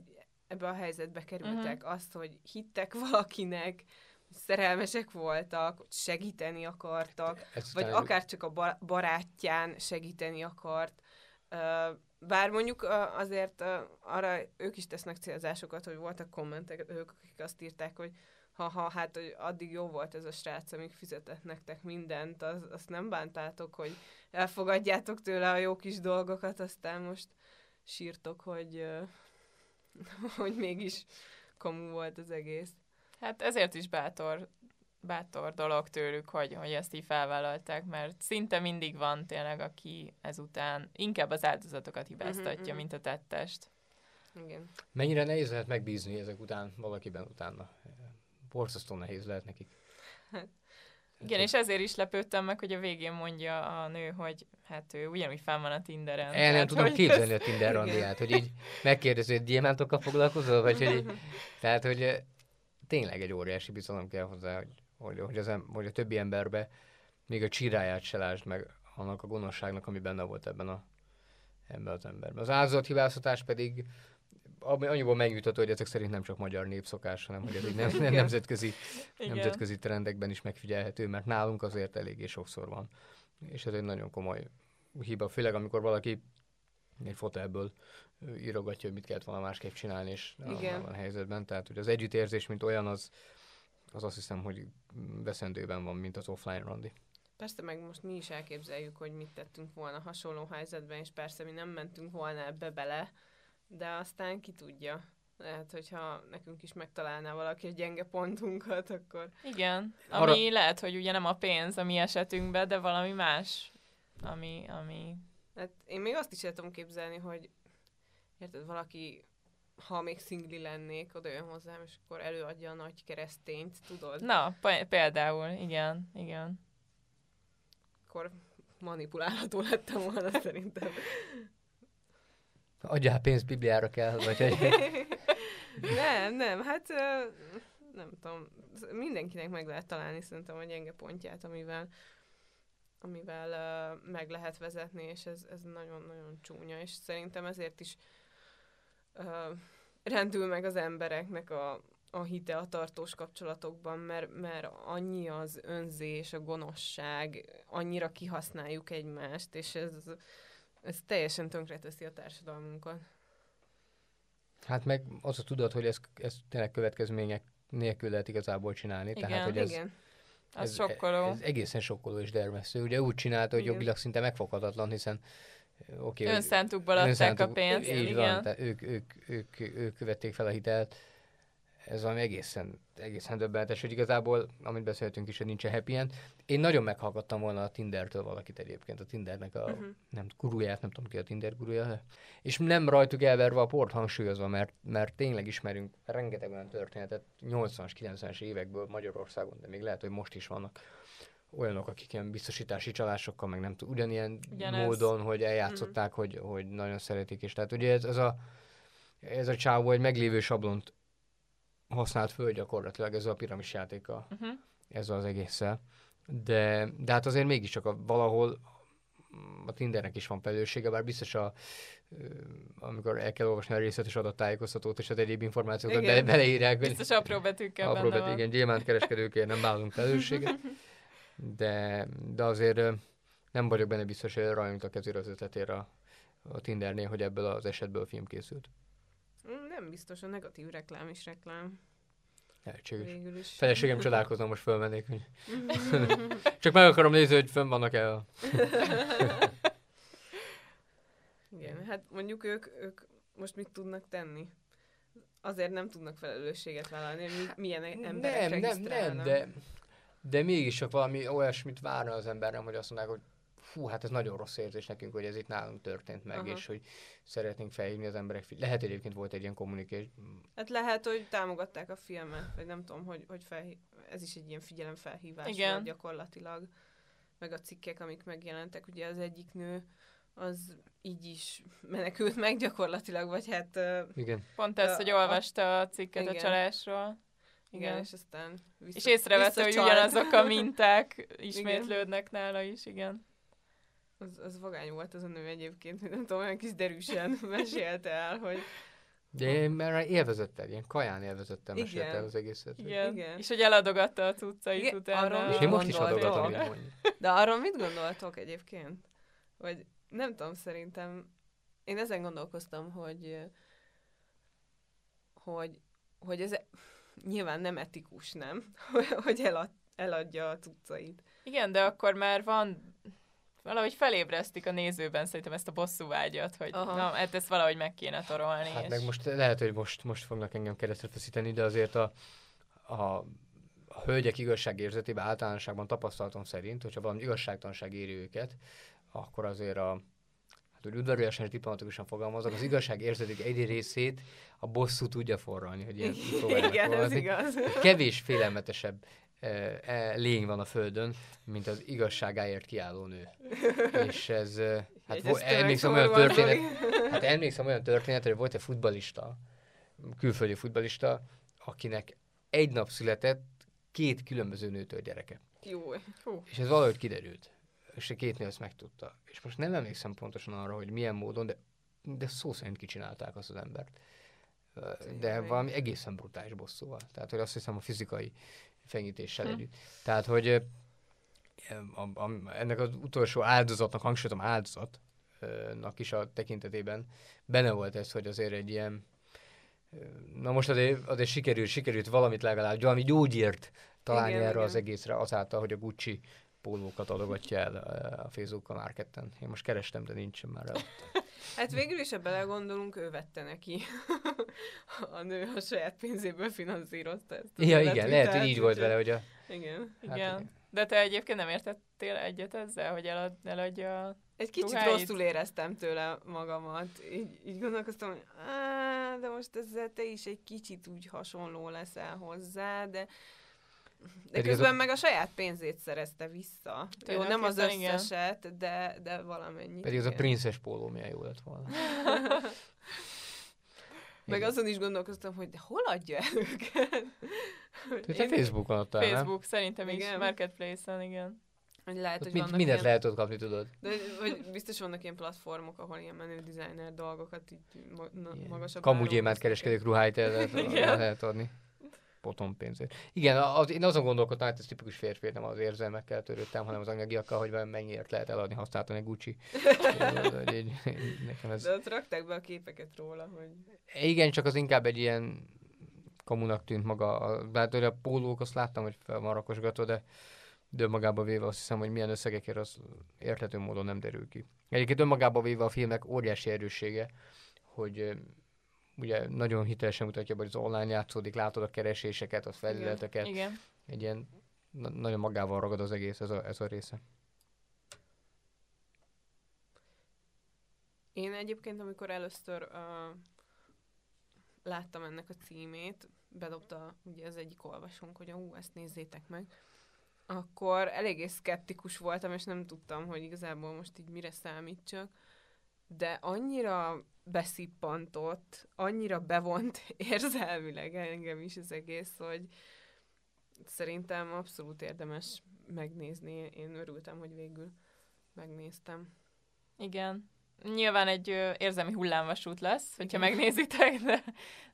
ebbe a helyzetbe kerültek. Uh-huh. Azt, hogy hittek valakinek, szerelmesek voltak, segíteni akartak, Ez vagy akár csak a barátján segíteni akart. Bár mondjuk azért arra ők is tesznek célzásokat, hogy voltak kommentek, ők, akik azt írták, hogy ha-ha, hát hogy addig jó volt ez a srác, amíg fizetett nektek mindent, az, azt nem bántátok, hogy elfogadjátok tőle a jó kis dolgokat, aztán most sírtok, hogy, hogy mégis komu volt az egész. Hát ezért is bátor, bátor dolog tőlük, hogy, hogy ezt így felvállalták, mert szinte mindig van tényleg, aki ezután inkább az áldozatokat hibáztatja, uh-huh, mint a tettest. Igen. Mennyire nehéz lehet megbízni ezek után valakiben utána? Borzasztó nehéz lehet nekik. Hát, igen, és ezért is lepődtem meg, hogy a végén mondja a nő, hogy hát ő ugyanúgy fenn van a Tinderen. El nem tudom képzelni a Tinder randiát, hogy így megkérdezi, hogy diamántokkal foglalkozol, vagy hogy így, tehát, hogy tényleg egy óriási bizalom kell hozzá, hogy, hogy, hogy, az, hogy a többi emberbe még a csiráját se lásd meg annak a gonoszságnak, ami benne volt ebben, a, ebben az emberben. Az áldozathibáztatás pedig annyiból megnyugtató, hogy ezek szerint nem csak magyar népszokás, hanem hogy ez egy nem, nem, nemzetközi, nemzetközi trendekben is megfigyelhető, mert nálunk azért eléggé sokszor van. És ez egy nagyon komoly hiba, főleg amikor valaki egy fotelből írogatja, hogy mit kellett volna másképp csinálni, és Igen. a helyzetben. Tehát, hogy az együttérzés, mint olyan, az, az azt hiszem, hogy veszendőben van, mint az offline randi. Persze, meg most mi is elképzeljük, hogy mit tettünk volna hasonló helyzetben, és persze mi nem mentünk volna ebbe bele, de aztán ki tudja. Lehet, hogyha nekünk is megtalálná valaki a gyenge pontunkat, akkor... Igen, ami Arra... lehet, hogy ugye nem a pénz a mi esetünkben, de valami más, ami... ami... Hát én még azt is el tudom képzelni, hogy érted, valaki, ha még szingli lennék, oda jön hozzám, és akkor előadja a nagy keresztényt, tudod? Na, például, igen, igen. Akkor manipulálható lettem volna szerintem. Adjál pénzt Bibliára kell, vagy hogy... nem, nem, hát nem tudom, mindenkinek meg lehet találni szerintem a gyenge pontját, amivel amivel uh, meg lehet vezetni, és ez, ez nagyon-nagyon csúnya, és szerintem ezért is uh, rendül meg az embereknek a, a hite a tartós kapcsolatokban, mert, mert annyi az önzés, a gonoszság, annyira kihasználjuk egymást, és ez, ez teljesen tönkreteszi a társadalmunkat. Hát meg az a tudat, hogy ez, ez tényleg következmények nélkül lehet igazából csinálni. Igen, Tehát, hogy ez, igen. Az ez, sokkoló. Ez egészen sokkoló és dermesztő. Ugye úgy csinálta, hogy jogilag szinte megfoghatatlan, hiszen Okay, Önszántukból adták a pénzt. Így igen. van, tehát ők, ők, ők, ők, követték fel a hitelt. Ez valami egészen, egészen döbbenetes, hogy igazából, amit beszéltünk is, hogy nincsen happy end. Én nagyon meghallgattam volna a Tindertől valakit egyébként, a Tindernek a, uh-huh. nem, guruját, nem tudom ki a Tinder guruja, és nem rajtuk elverve a port hangsúlyozva, mert, mert tényleg ismerünk rengeteg olyan történetet 80-as, 90-es évekből Magyarországon, de még lehet, hogy most is vannak olyanok, akik ilyen biztosítási csalásokkal, meg nem tudom, ugyanilyen Ugyanez. módon, hogy eljátszották, mm. hogy, hogy nagyon szeretik, és tehát ugye ez, ez a, ez a csávó egy meglévő sablont használt föl gyakorlatilag, ez a piramis játéka, uh-huh. ez az egésszel. De, de hát azért mégiscsak a, valahol a Tindernek is van felelőssége, bár biztos a, amikor el kell olvasni a részletes adattájékoztatót és az egyéb információkat Igen. beleírják, Biztos apró betűkkel apró benne bet, van. igen, gyémántkereskedőkért nem vállalunk felelősséget, de, de azért nem vagyok benne biztos, hogy rajongtak ezért az ötletére a, a Tindernél, hogy ebből az esetből film készült. Mm, Nem biztos, a negatív reklám is reklám. Lehetséges. Végül is. Feleségem csodálkozna, most fölmennék, hogy csak meg akarom nézni, hogy fönn vannak el. Igen, hát mondjuk ők, ők most mit tudnak tenni? Azért nem tudnak felelősséget vállalni, hogy mi- milyen emberek Nem, nem, nem, de, de mégis csak valami olyasmit várna az ember, nem, hogy azt mondják, hogy fú, hát ez nagyon rossz érzés nekünk, hogy ez itt nálunk történt meg, Aha. és hogy szeretnénk felhívni az emberek. Lehet egyébként volt egy ilyen kommunikáció. Hát lehet, hogy támogatták a filmet, vagy nem tudom, hogy, hogy felhív... ez is egy ilyen figyelemfelhívás Igen. volt gyakorlatilag. Meg a cikkek, amik megjelentek, ugye az egyik nő az így is menekült meg gyakorlatilag, vagy hát Igen. Pont ez, A- hogy olvasta a cikket igen. a csalásról. Igen, Igen. és aztán vissza, És észrevette, hogy ugyanazok a minták ismétlődnek nála is, igen. Az, az vagány volt az a nő egyébként, hogy nem tudom, olyan kis derűsen mesélte el, hogy De én már élvezettel, ilyen kaján élvezettel Igen. mesélte el az egészet. hogy- Igen. Igen. És hogy eladogatta a cuccait Igen, utána. arról És én most is adogatom. De arról mit gondoltok egyébként? Vagy nem tudom, szerintem én ezen gondolkoztam, hogy hogy, hogy ez nyilván nem etikus, nem? hogy elad, eladja a cuccait. Igen, de akkor már van valahogy felébresztik a nézőben szerintem ezt a bosszú vágyat, hogy Aha. na, hát ezt valahogy meg kéne torolni. Hát és... meg most lehet, hogy most, most fognak engem keresztre feszíteni, de azért a, a, a hölgyek igazságérzetében általánosságban tapasztalatom szerint, hogyha valami igazságtalanság éri őket, akkor azért a hát, hogy udvariasan és diplomatikusan fogalmazok, az igazságérzetük egy részét a bosszú tudja forralni, hogy ilyen Igen, ez igaz. Kevés félelmetesebb eh, lény van a földön, mint az igazságáért kiálló nő. És ez, hát vo- meg, emlékszem olyan történet. Hát emlékszem olyan történetre, hogy volt egy futbalista, külföldi futbalista, akinek egy nap született két különböző nőtől gyereke. Jó. Hú, És ez valahogy kiderült. És a két nő ezt megtudta. És most nem emlékszem pontosan arra, hogy milyen módon, de, de szó szerint kicsinálták azt az embert. De valami egészen brutális bosszúval. Tehát, hogy azt hiszem a fizikai fenyítéssel Hm. együtt. Tehát, hogy a, a, ennek az utolsó áldozatnak, hangsúlyozom áldozatnak is a tekintetében benne volt ez, hogy azért egy ilyen Na most azért, azért sikerült, sikerült valamit legalább, valami gyógyírt találni Igen, erre igen. az egészre, azáltal, hogy a Gucci pólókat adogatja el ö, a Facebook a marketten. Én most kerestem, de nincsen már el. Hát végül is, ha belegondolunk, ő vette neki. a nő a saját pénzéből finanszírozta ezt. Ja, igen, lehet, hogy így volt vele, hogy a... Igen. Hát igen. igen. De te egyébként nem értettél egyet ezzel, hogy elad, eladja a... Egy kicsit Ruháit. rosszul éreztem tőle magamat. Így, így gondolkoztam, hogy "Á, de most ezzel te is egy kicsit úgy hasonló leszel hozzá, de de Pedig ez közben a- meg a saját pénzét szerezte vissza. Jó, nem az Tulajdonképpen igen. összeset, de, de valamennyit. Pedig az a princes póló milyen jó lett volna. Meg Igen. azon is gondolkoztam, hogy de hol adja el őket? Te én- Facebookon adtál, nem? Facebook szerintem is, Igen. Marketplace-en, igen. Hogy lehet, Ott hogy mind, mindent ilyen, lehet ott kapni, tudod. de, hogy biztos vannak ilyen platformok, ahol ilyen menő designer dolgokat így ma, na, magasabb Kamugyémát kereskedők ruháit el lehet, el lehet adni. Potom pénzért. Igen, az, én azon gondolkodtam, hogy ez tipikus férfi, nem az érzelmekkel törődtem, hanem az anyagiakkal, hogy mennyiért lehet eladni, használtan egy Gucci. Nekem ez... De ott rakták be a képeket róla, hogy Igen, csak az inkább egy ilyen komunak tűnt maga. Hát hogy a pólók, azt láttam, hogy fel van rakosgatva, de, de önmagába véve azt hiszem, hogy milyen összegekért az érthető módon nem derül ki. Egyébként önmagába véve a filmek óriási erőssége, hogy ugye nagyon hitelesen mutatja, hogy az online játszódik, látod a kereséseket, a felületeket, Igen. egy ilyen na- nagyon magával ragad az egész ez a, ez a része. Én egyébként, amikor először uh, láttam ennek a címét, bedobta ugye az egyik olvasónk, hogy ú, ezt nézzétek meg, akkor eléggé szkeptikus voltam, és nem tudtam, hogy igazából most így mire számítsak, de annyira beszippantott, annyira bevont érzelmileg engem is az egész, hogy szerintem abszolút érdemes megnézni. Én örültem, hogy végül megnéztem. Igen. Nyilván egy ö, érzelmi hullámvasút lesz, hogyha megnézitek, de,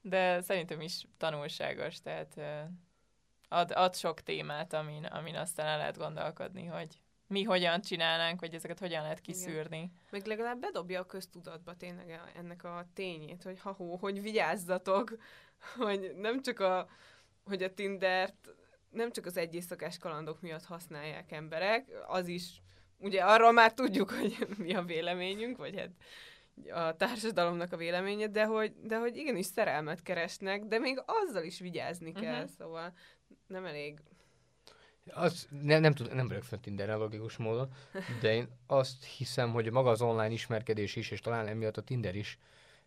de szerintem is tanulságos, tehát ö, ad, ad sok témát, amin, amin aztán el lehet gondolkodni, hogy mi hogyan csinálnánk, vagy ezeket hogyan lehet kiszűrni. Meg legalább bedobja a köztudatba tényleg ennek a tényét, hogy ha hogy vigyázzatok, hogy nem csak a, hogy a Tindert nem csak az egy éjszakás kalandok miatt használják emberek, az is, ugye arról már tudjuk, hogy mi a véleményünk, vagy hát a társadalomnak a véleménye, de hogy, de hogy igenis szerelmet keresnek, de még azzal is vigyázni kell, uh-huh. szóval nem elég Az, ne, nem, tud, nem vagyok fent Tinderre logikus módon, de én azt hiszem, hogy maga az online ismerkedés is, és talán emiatt a Tinder is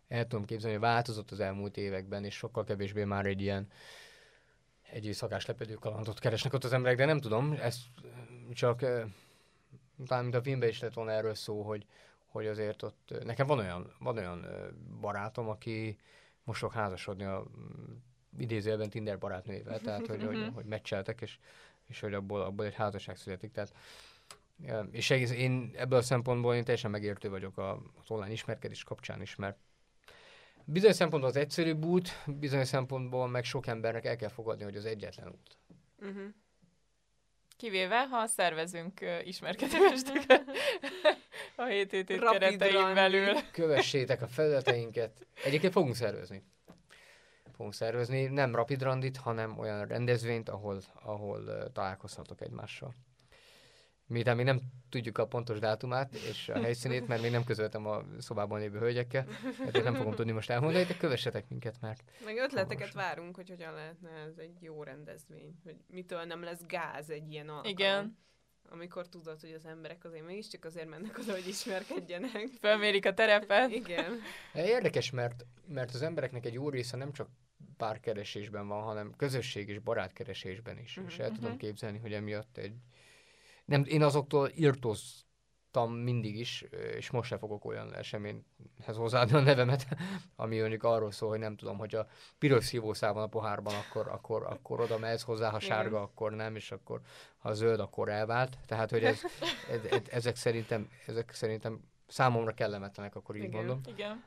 el tudom képzelni, hogy változott az elmúlt években, és sokkal kevésbé már egy ilyen egy szakás lepedő kalandot keresnek ott az emberek, de nem tudom, ez csak talán mint a filmben is lett volna erről szó, hogy, hogy azért ott, nekem van olyan, van olyan barátom, aki most fog házasodni a idézőjelben Tinder barátnőjével, tehát hogy, hogy, Mhm. hogy meccseltek, és, és hogy abból, abból egy házasság születik. Tehát, és egész, én ebből a szempontból én teljesen megértő vagyok a, az online ismerkedés kapcsán is, mert bizonyos szempontból az egyszerűbb út, bizonyos szempontból meg sok embernek el kell fogadni, hogy az egyetlen út. uh-huh. Kivéve, ha szervezünk ö, ismerkedőesteket a 7 hét Rapid keretein randi. belül. Kövessétek a felületeinket. Egyébként fogunk szervezni. Fogunk szervezni nem rapid randit, hanem olyan rendezvényt, ahol, ahol találkozhatok egymással. Miután még nem tudjuk a pontos dátumát és a helyszínét, mert még nem közöltem a szobában lévő hölgyekkel, ezért nem fogom tudni most elmondani, de kövessetek minket, mert Meg ötleteket Hamarosan. várunk, hogy hogyan lehetne ez egy jó rendezvény, hogy mitől nem lesz gáz egy ilyen alkalom. Igen. Amikor tudod, hogy az emberek azért mégiscsak azért mennek oda, hogy ismerkedjenek. Fölmérik a terepet. Igen. Érdekes, mert, mert az embereknek egy jó része nem csak párkeresésben van, hanem közösség és barátkeresésben is. Mhm. És el tudom Mhm. képzelni, hogy emiatt egy... Nem, én azoktól írtóztam mindig is, és most se fogok olyan eseményhez hozzáadni a nevemet, ami mondjuk arról szól, hogy nem tudom, hogy a piros szívószál van a pohárban, akkor, akkor, akkor oda mehetsz hozzá, ha sárga, akkor nem, és akkor ha zöld, akkor elvált. Tehát, hogy ez, ez, ez, ezek, szerintem, ezek szerintem számomra kellemetlenek, akkor így Igen. mondom. Igen.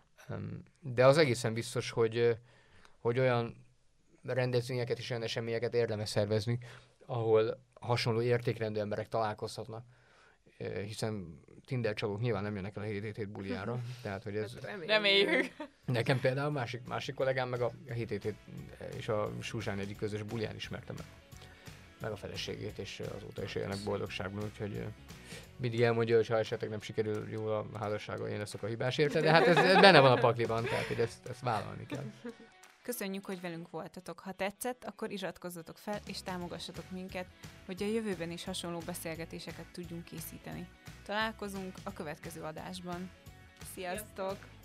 De az egészen biztos, hogy, hogy olyan rendezvényeket és olyan eseményeket érdemes szervezni, ahol hasonló értékrendű emberek találkozhatnak, hiszen Tinder csalók nyilván nem jönnek el a 7 hét buliára, tehát hogy ez Hát reméljük. Nekem például másik, másik kollégám meg a 7 hét és a Súzsán egyik közös bulián ismertem meg, meg a feleségét, és azóta is élnek boldogságban, úgyhogy mindig elmondja, hogy ha esetleg nem sikerül jól a házassága, én leszek a hibás érte, de hát ez, ez benne van a pakliban, tehát hogy ezt, ezt vállalni kell. Köszönjük, hogy velünk voltatok. Ha tetszett, akkor iratkozzatok fel és támogassatok minket, hogy a jövőben is hasonló beszélgetéseket tudjunk készíteni. Találkozunk a következő adásban. Sziasztok!